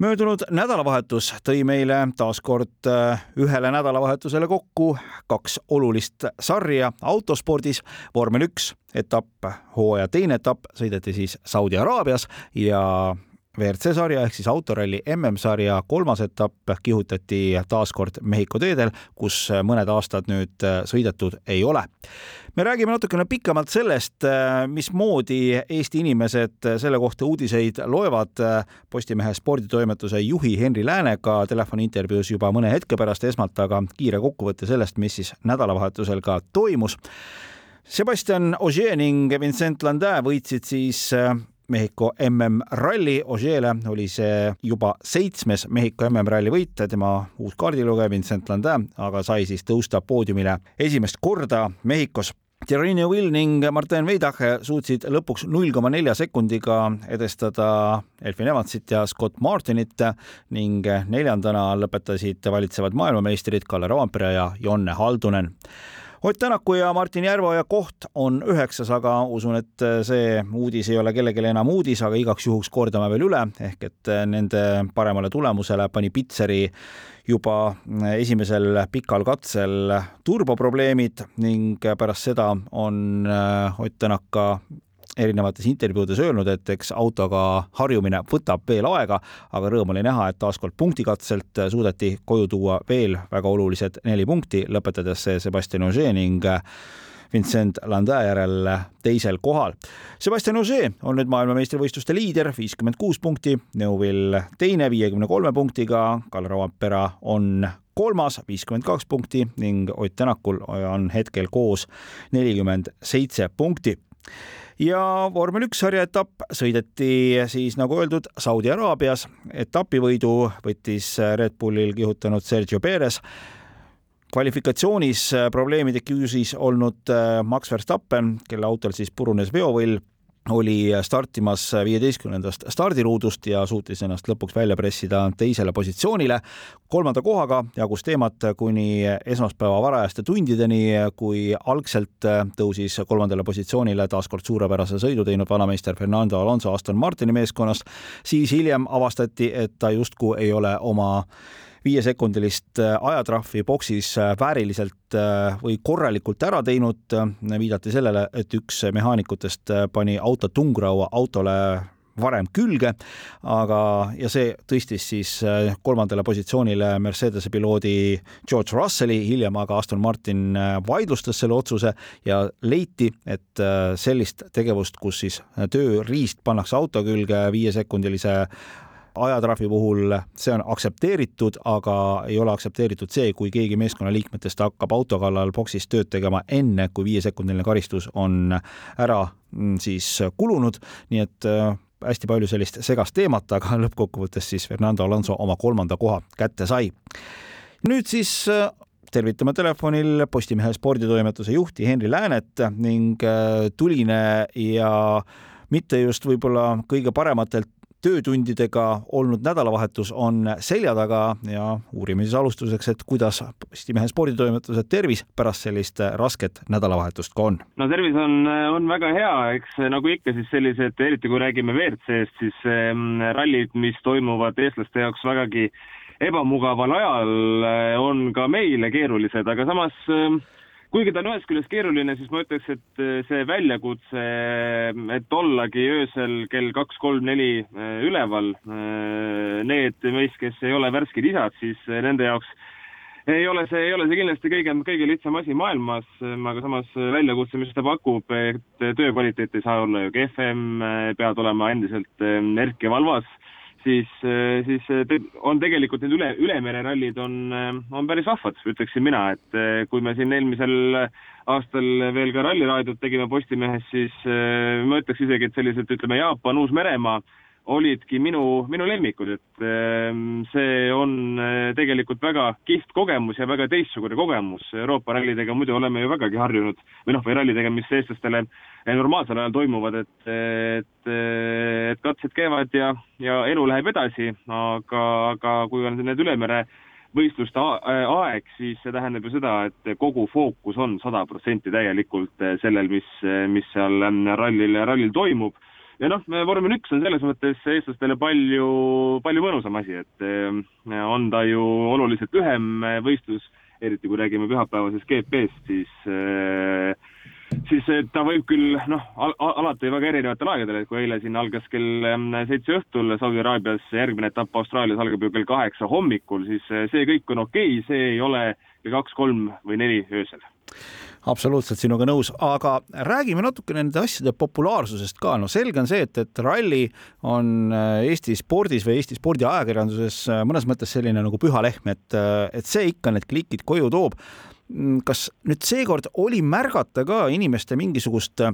möödunud nädalavahetus tõi meile taas kord äh, ühele nädalavahetusele kokku kaks olulist sarja autospordis. vormel üks etapp, hooaja teine etapp sõideti siis Saudi Araabias ja WRC sarja ehk siis autoralli MM-sarja kolmas etapp kihutati taas kord Mehhiko teedel, kus mõned aastad nüüd sõidetud ei ole. me räägime natukene pikemalt sellest, mismoodi Eesti inimesed selle kohta uudiseid loevad Postimehe sporditoimetuse juhi Henri Läänega telefoniintervjuus juba mõne hetke pärast, esmalt aga kiire kokkuvõte sellest, mis siis nädalavahetusel ka toimus Sebastian Ogier ning Vincent Landin võitsid siis Mehhiko MM-ralli. Ožeele oli see juba seitsmes Mehhiko MM-ralli võit, tema uus kaardilugeja Vincent Landin, aga sai siis tõusta poodiumile esimest korda Mehhikos Thierry Will ning Martin Veidache suutsid lõpuks null koma nelja sekundiga edestada Elfin Evansit ja Scott Martinit ning neljandana lõpetasid valitsevad maailmameistrid Kalle Roompere ja Jonne Haldunen Ott Tänaku ja Martin Järveoja koht on üheksas, aga usun, et see uudis ei ole kellelegi enam uudis, aga igaks juhuks kordame veel üle, ehk et nende paremale tulemusele pani Pitseri juba esimesel pikal katsel turboprobleemid ning pärast seda on Ott Tänak ka erinevates intervjuudes öelnud, et eks autoga harjumine võtab veel aega, aga rõõm oli näha, et taaskord punktikatselt suudeti koju tuua veel väga olulised neli punkti, lõpetades Sebastian Ogier ning Vincent Landin järel teisel kohal. Sebastian Ogier on nüüd maailmameistrivõistluste liider, viiskümmend kuus punkti, Neuvill teine viiekümne kolme punktiga, Kalle Rauapera on kolmas, viiskümmend kaks punkti ning Ott Tänakul on hetkel koos nelikümmend seitse punkti ja vormel üks sarja etapp sõideti siis nagu öeldud Saudi Araabias. etapivõidu võttis Red Bullil kihutanud Sergio Perez kvalifikatsioonis probleemide küüsis olnud Max Verstappen, kelle autol siis purunes veovõll oli startimas viieteistkümnendast stardiruudust ja suutis ennast lõpuks välja pressida teisele positsioonile. kolmanda kohaga jagus teemat kuni esmaspäeva varajaste tundideni, kui algselt tõusis kolmandale positsioonile taaskord suurepärase sõidu teinud vanameister Fernando Alonso Aston Martini meeskonnast, siis hiljem avastati, et ta justkui ei ole oma viiesekundilist äh, ajatrahvi boksis äh, vääriliselt äh, või korralikult ära teinud. viidati sellele, et üks mehaanikutest pani auto tungraua autole varem külge, aga, ja see tõstis siis kolmandale positsioonile Mercedese piloodi George Russelli, hiljem aga Aston Martin vaidlustas selle otsuse ja leiti, et sellist tegevust, kus siis tööriist pannakse auto külge viiesekundilise ajatrahvi puhul see on aktsepteeritud, aga ei ole aktsepteeritud see, kui keegi meeskonnaliikmetest hakkab auto kallal boksis tööd tegema enne, kui viiesekundiline karistus on ära mm, siis kulunud, nii et äh, hästi palju sellist segast teemat, aga lõppkokkuvõttes siis Fernando Alonso oma kolmanda koha kätte sai. nüüd siis äh, tervitame telefonil Postimehe sporditoimetuse juhti Henri Läänet ning äh, tuline ja mitte just võib-olla kõige parematelt töötundidega olnud nädalavahetus on selja taga ja uurime siis alustuseks, et kuidas Postimehe sporditoimetuse tervis pärast sellist rasket nädalavahetust ka on? no tervis on, on väga hea, eks nagu ikka, siis sellised, eriti kui räägime WRC-st, siis ähm, rallid, mis toimuvad eestlaste jaoks vägagi ebamugaval ajal, äh, on ka meile keerulised, aga samas äh, kuigi ta on ühest küljest keeruline, siis ma ütleks, et äh, see väljakutse, et ollagi öösel kell kaks, kolm, neli äh, üleval, äh, need meist, kes ei ole värsked isad, siis nende jaoks ei ole see, ei ole see kindlasti kõige, kõige lihtsam asi maailmas, aga samas väljakutse, mis ta pakub, et töö kvaliteet ei saa olla ju kehvem, pead olema endiselt erk ja valvas siis, äh, siis äh, on tegelikult need üle, ülemererallid on, äh, on päris vahvad, ütleksin mina, et kui me siin eelmisel aastal veel ka ralliraadiot tegime Postimehes, siis ma ütleks isegi, et sellised, ütleme, Jaapan, Uus-Meremaa olidki minu, minu lemmikud, et ehm, see on eh, tegelikult väga kihvt kogemus ja väga teistsugune kogemus. Euroopa rallidega muidu oleme ju vägagi harjunud või noh, või rallidega, mis eestlastele normaalsel ajal toimuvad, et, et, et katsed käivad ja, ja elu läheb edasi, aga, aga kui on need ülemere võistluste aeg, siis see tähendab ju seda, et kogu fookus on sada protsenti täielikult sellel, mis, mis seal rallil, rallil toimub ja noh, vormel üks on selles mõttes eestlastele palju, palju mõnusam asi, et eh, on ta ju oluliselt lühem võistlus, eriti kui räägime pühapäevasest GP-st, siis äh, siis ta võib küll noh al, alati väga erinevatel aegadel, et kui eile siin algas kell seitse õhtul Saudi Araabias, järgmine etapp Austraalias algab ju kell kaheksa hommikul, siis see kõik on okei okay,, see ei ole kell kaks, kolm või neli öösel absoluutselt sinuga nõus, aga räägime natuke nende asjade populaarsusest ka. no selge on see, et, et ralli on äh, Eesti spordis või Eesti spordiajakirjanduses äh, mõnes mõttes selline nagu püha lehm, et, äh, et see ikka need klikid koju toob. Mm, kas nüüd seekord oli märgata ka inimeste mingisugust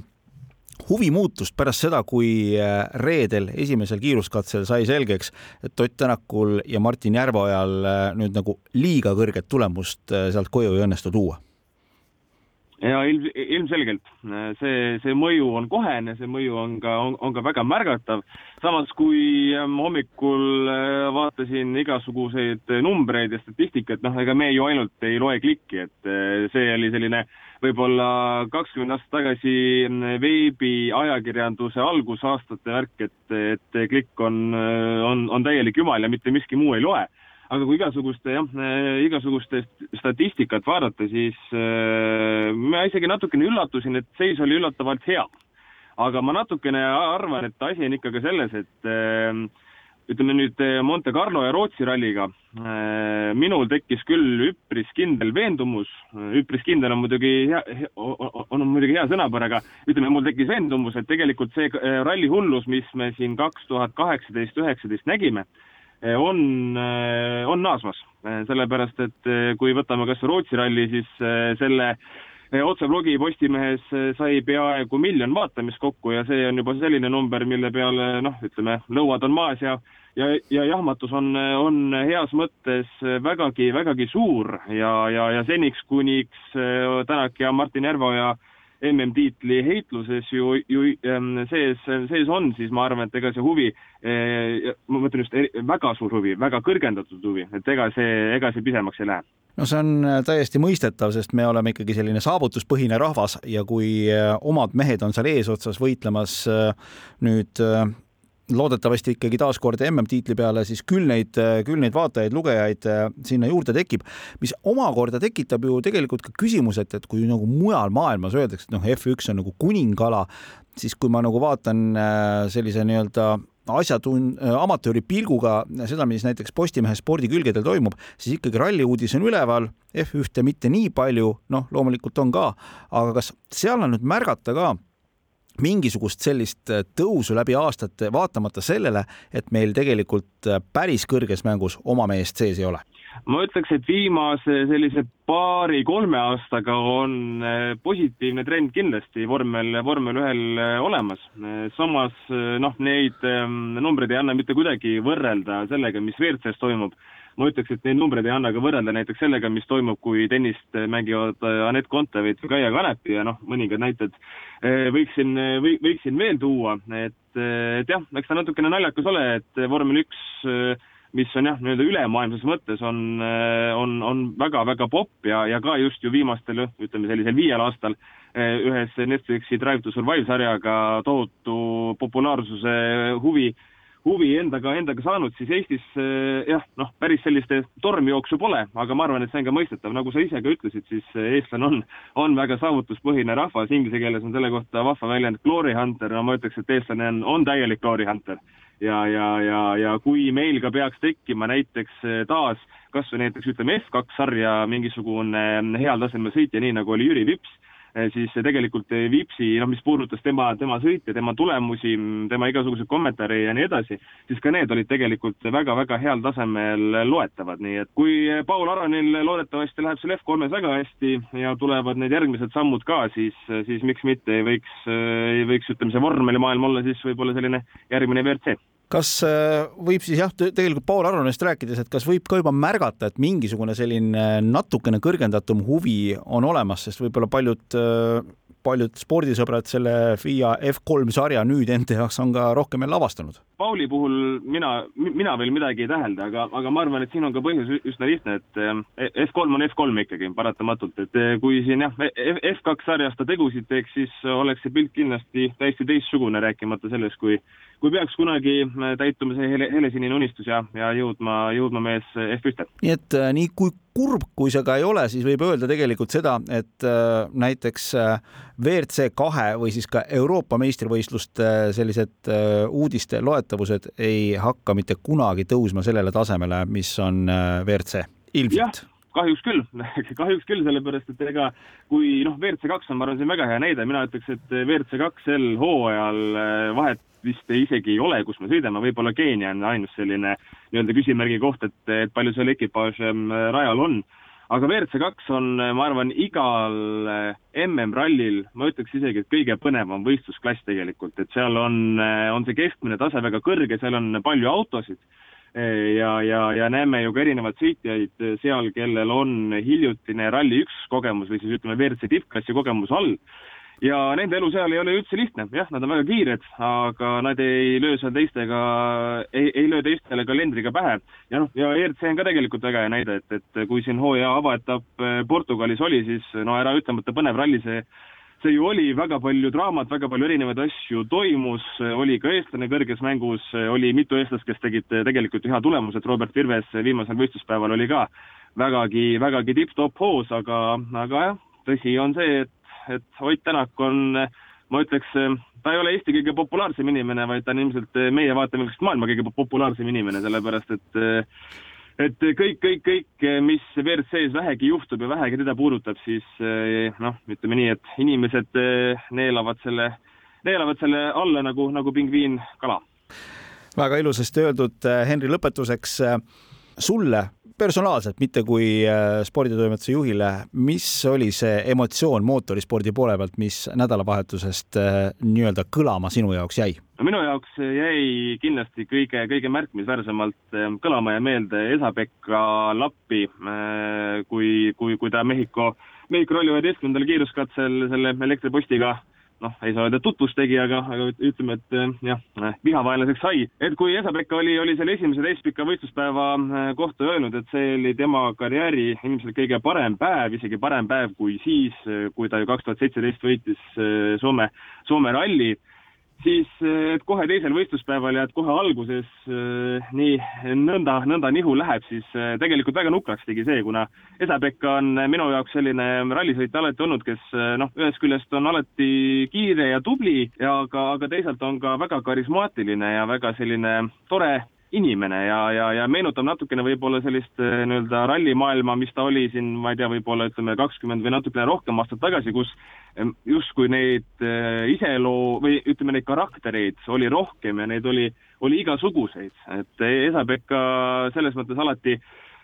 huvimuutust pärast seda, kui reedel esimesel kiiruskatsel sai selgeks, et Ott Tänakul ja Martin Järveojal nüüd nagu liiga kõrget tulemust sealt koju ei õnnestu tuua ja ilm, ilmselgelt see, see mõju on kohene, see mõju on ka, on, ka väga märgatav. samas, kui ähm, hommikul äh, vaatasin igasuguseid numbreid ja statistikat, noh, ega me ju ainult ei loe klikki, et äh, see oli selline võib-olla kakskümmend aastat tagasi mm, veebiajakirjanduse algusaastate värk, et, et klikk on, on, on täielik jumal ja mitte miski muu ei loe aga kui igasuguste jah, eh, igasuguste statistikat vaadata, siis äh, ma isegi natukene üllatusin, et seis oli üllatavalt hea. aga ma natukene arvan, et asi on ikkagi selles, et äh, ütleme nüüd Monte Carlo ja Rootsi ralliga äh, minul tekkis küll üpris kindel veendumus, üpris kindel on muidugi hea, on muidugi hea sõnapõr, aga ütleme, mul tekkis veendumus, et tegelikult see ralli hullus, mis me siin kaks tuhat kaheksateist, üheksateist nägime, Eh, on, eh, on naasmas, eh, sellepärast et kui võtame kas või Rootsi ralli, siis selle otseblogi Postimehes sai peaaegu miljon vaatamist kokku ja see on juba selline number, mille peale noh, ütleme, lõuad on maas ja ja, ja jahmatus on, on heas mõttes vägagi, vägagi suur ja, ja, ja seniks, kuniks Tänak ja Martin Järveoja äh, MM-tiitli heitluses ju, ju ähm, sees, sees on, siis ma arvan, et ega see huvi, äh, ma mõtlen just väga suur huvi, väga kõrgendatud huvi, et ega see, ega see pisemaks ei lähe. No see on äh, täiesti mõistetav, sest me oleme ikkagi selline saavutuspõhine rahvas ja kui äh, omad mehed on seal eesotsas võitlemas nüüd loodetavasti ikkagi taaskord MM-tiitli peale, siis küll neid, küll neid vaatajaid, lugejaid äh, sinna juurde tekib, mis omakorda tekitab ju tegelikult ka küsimuse, et, et kui nagu mujal maailmas öeldakse, et noh, F1 on nagu kuningala, siis kui ma nagu vaatan äh, sellise nii-öelda asjatun-, äh, amatööri pilguga seda, mis näiteks Postimehe spordikülgedel toimub, siis ikkagi ralliuudis on üleval, F1-te mitte nii palju, noh, loomulikult on ka, aga kas seal on nüüd märgata ka mingisugust sellist äh, tõusu läbi aastate, vaatamata sellele, et meil tegelikult äh, päris kõrges mängus oma meest sees ei ole? ma ütleks, et viimase sellise paari-kolme aastaga on äh, positiivne trend kindlasti vormel, vormel ühel olemas. samas noh, neid ähm, numbreid ei anna mitte kuidagi võrrelda sellega, mis WRC-s toimub ma ütleks, et neid numbreid ei anna ka võrrelda näiteks sellega, mis toimub, kui tennist mängivad Anett Kontaveit või Kaia Kanepi ja noh, mõningad näited eh, võiksin, või võiksin veel tuua, et, et jah, eks ta natukene naljakas ole, et vormel üks mis on jah, nii-öelda ülemaailmses mõttes on, on, on väga-väga popp ja, ja ka just ju viimastel, ütleme sellisel viiel aastal ühes Netflixi Drive to Survive sarjaga tohutu populaarsuse huvi huvi endaga, endaga saanud, siis Eestis eh, jah, noh, päris sellist tormijooksu pole, aga ma arvan, et see on ka mõistetav, nagu sa ise ka ütlesid, siis eh, eestlane on, on väga saavutuspõhine rahvas, inglise keeles on selle kohta vahva väljend glory hunter, no ma ütleks, et eestlane on, on täielik glory hunter. ja, ja, ja, ja kui meil ka peaks tekkima näiteks eh, taas kas või näiteks ütleme F2 sarja mingisugune heal tasemel sõitja, nii nagu oli Jüri Vips Eh, siis tegelikult eh, Vipsi, noh, mis puudutas tema, tema sõite, tema tulemusi, tema igasuguseid kommentaare ja nii edasi, siis ka need olid tegelikult väga-väga heal tasemel loetavad, nii et kui Paul Aronil loodetavasti läheb seal F3-s väga hästi ja tulevad need järgmised sammud ka, siis, siis miks mitte ei võiks, ei võiks, ütleme, see vormelimaailm olla siis võib-olla selline järgmine WRC kas äh, võib siis jah, tegelikult Paul Aronist rääkides, et kas võib ka juba märgata, et mingisugune selline natukene kõrgendatum huvi on olemas, sest võib-olla paljud äh, paljud spordisõbrad selle FIA F3 sarja nüüd enda jaoks on ka rohkem jälle avastanud? Pauli puhul mina, mina veel midagi ei tähelda, aga, aga ma arvan, et siin on ka põhjus üsna lihtne, et eh, F3 on F3 ikkagi paratamatult, et kui siin jah, F2 sarjas ta tegusid teeks, siis oleks see pilt kindlasti täiesti teistsugune, rääkimata sellest, kui kui peaks kunagi äh, täituma see hele, helesinine unistus ja, ja jõudma, jõudma mees F1-te. nii et äh, nii kui kurb, kui see ka ei ole, siis võib öelda tegelikult seda, et äh, näiteks WRC kahe või siis ka Euroopa meistrivõistluste sellised uudiste loetavused ei hakka mitte kunagi tõusma sellele tasemele, mis on WRC, ilmselt kahjuks küll kahjuks küll, sellepärast et ega kui noh, WRC kaks on, ma arvan, see on väga hea näide, mina ütleks, et WRC kaks sel hooajal vahet vist isegi ei ole, kus me sõidame, võib-olla Keenia on ainus selline nii-öelda küsimärgi koht, et, et palju seal ekipaaž ähm, rajal on. aga WRC kaks on, ma arvan, igal äh, MM-rallil, ma ütleks isegi, et kõige põnevam võistlusklass tegelikult, et seal on, äh, on see keskmine tase väga kõrge, seal on palju autosid. äh, ja, ja, ja näeme ju ka erinevaid sõitjaid seal, kellel on hiljutine Rally1 kogemus või siis ütleme, WRC tippklassi kogemus all ja nende elu seal ei ole üldse lihtne, jah, nad on väga kiired, aga nad ei löö seal teistega, ei, ei löö teistele kalendriga pähe. ja noh, ja ERC on ka tegelikult väga hea näide, et, et kui siin hooaja avaetapp eh, Portugalis oli, siis no ära ütlemata põnev ralli see see ju oli, väga palju draamat, väga palju erinevaid asju toimus, oli ka eestlane kõrges mängus, oli mitu eestlast, kes tegid tegelikult hea tulemuse, et Robert Virves viimasel võistluspäeval oli ka vägagi, vägagi tipp-topp hoos, aga, aga jah, tõsi on see, et et Ott Tänak on, ma ütleks, ta ei ole Eesti kõige populaarsem inimene, vaid ta on ilmselt meie vaatevinklist maailma kõige populaarsem inimene, sellepärast et et kõik, kõik, kõik, mis WRC-s vähegi juhtub ja vähegi teda puudutab, siis noh, ütleme nii, et inimesed neelavad selle, neelavad selle alla nagu, nagu pingviin kala. väga ilusasti öeldud, Henri, lõpetuseks sulle personaalselt, mitte kui äh, sporditoimetuse juhile, mis oli see emotsioon mootorispordi poole pealt, mis nädalavahetusest äh, nii-öelda kõlama sinu jaoks jäi? no minu jaoks jäi kindlasti kõige, kõige märkimisväärsemalt äh, kõlama ja meelde Esa-Pekka Lappi, kui, kui, kui ta Mehhiko, Mehhiko ralli üheteistkümnendal kiiruskatsel selle elektripostiga noh, ei saa öelda tutvust tegi, aga, aga ütleme, et eh, jah, eh, vihavaenlaseks sai. et kui Esa-Pekka oli, oli selle esimese täispika võistluspäeva eh, kohta öelnud, et see oli tema karjääri ilmselt kõige parem päev, isegi parem päev kui siis, kui ta ju kaks tuhat seitseteist võitis Soome, Soome ralli siis et kohe teisel võistluspäeval ja et kohe alguses äh, nii nõnda, nõnda nihu läheb, siis äh, tegelikult väga nukraks tegi see, kuna Esa-Pekka on minu jaoks selline rallisõitja alati olnud, kes noh, ühest küljest on alati kiire ja tubli ja aga, aga teisalt on ka väga karismaatiline ja väga selline tore inimene ja, ja, ja meenutab natukene võib-olla sellist nii-öelda rallimaailma, mis ta oli siin, ma ei tea, võib-olla ütleme kakskümmend või natukene rohkem aastat tagasi, kus justkui neid äh, iseloo- või ütleme, neid karaktereid oli rohkem ja neid oli, oli igasuguseid, et Esa-Pekka selles mõttes alati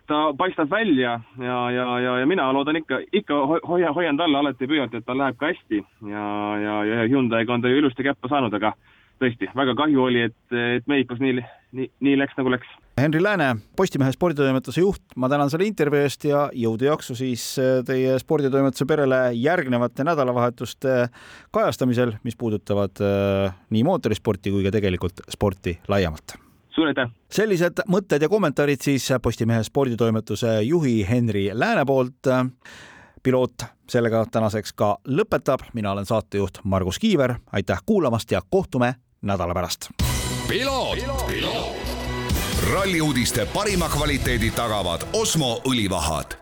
ta paistab välja ja, ja, ja, ja mina loodan ikka, ikka hoia, hoian talle alati pöialt, et tal läheb ka hästi ja, ja, ja Hyundai'ga on ta ju ilusti käppa saanud, aga tõesti, väga kahju oli, et, et Mehhikos nii, nii, nii läks, nagu läks. Henri Lääne, Postimehe sporditoimetuse juht, ma tänan selle intervjuu eest ja jõudu jaksu siis äh, teie sporditoimetuse perele järgnevate nädalavahetuste kajastamisel, mis puudutavad äh, nii mootorisporti kui ka tegelikult sporti laiemalt suur aitäh! sellised mõtted ja kommentaarid siis Postimehe sporditoimetuse juhi Henri Lääne poolt piloot sellega tänaseks ka lõpetab, mina olen saatejuht Margus Kiiver, aitäh kuulamast ja kohtume nädala pärast. ralli uudiste parima kvaliteedi tagavad Osmo õlivahad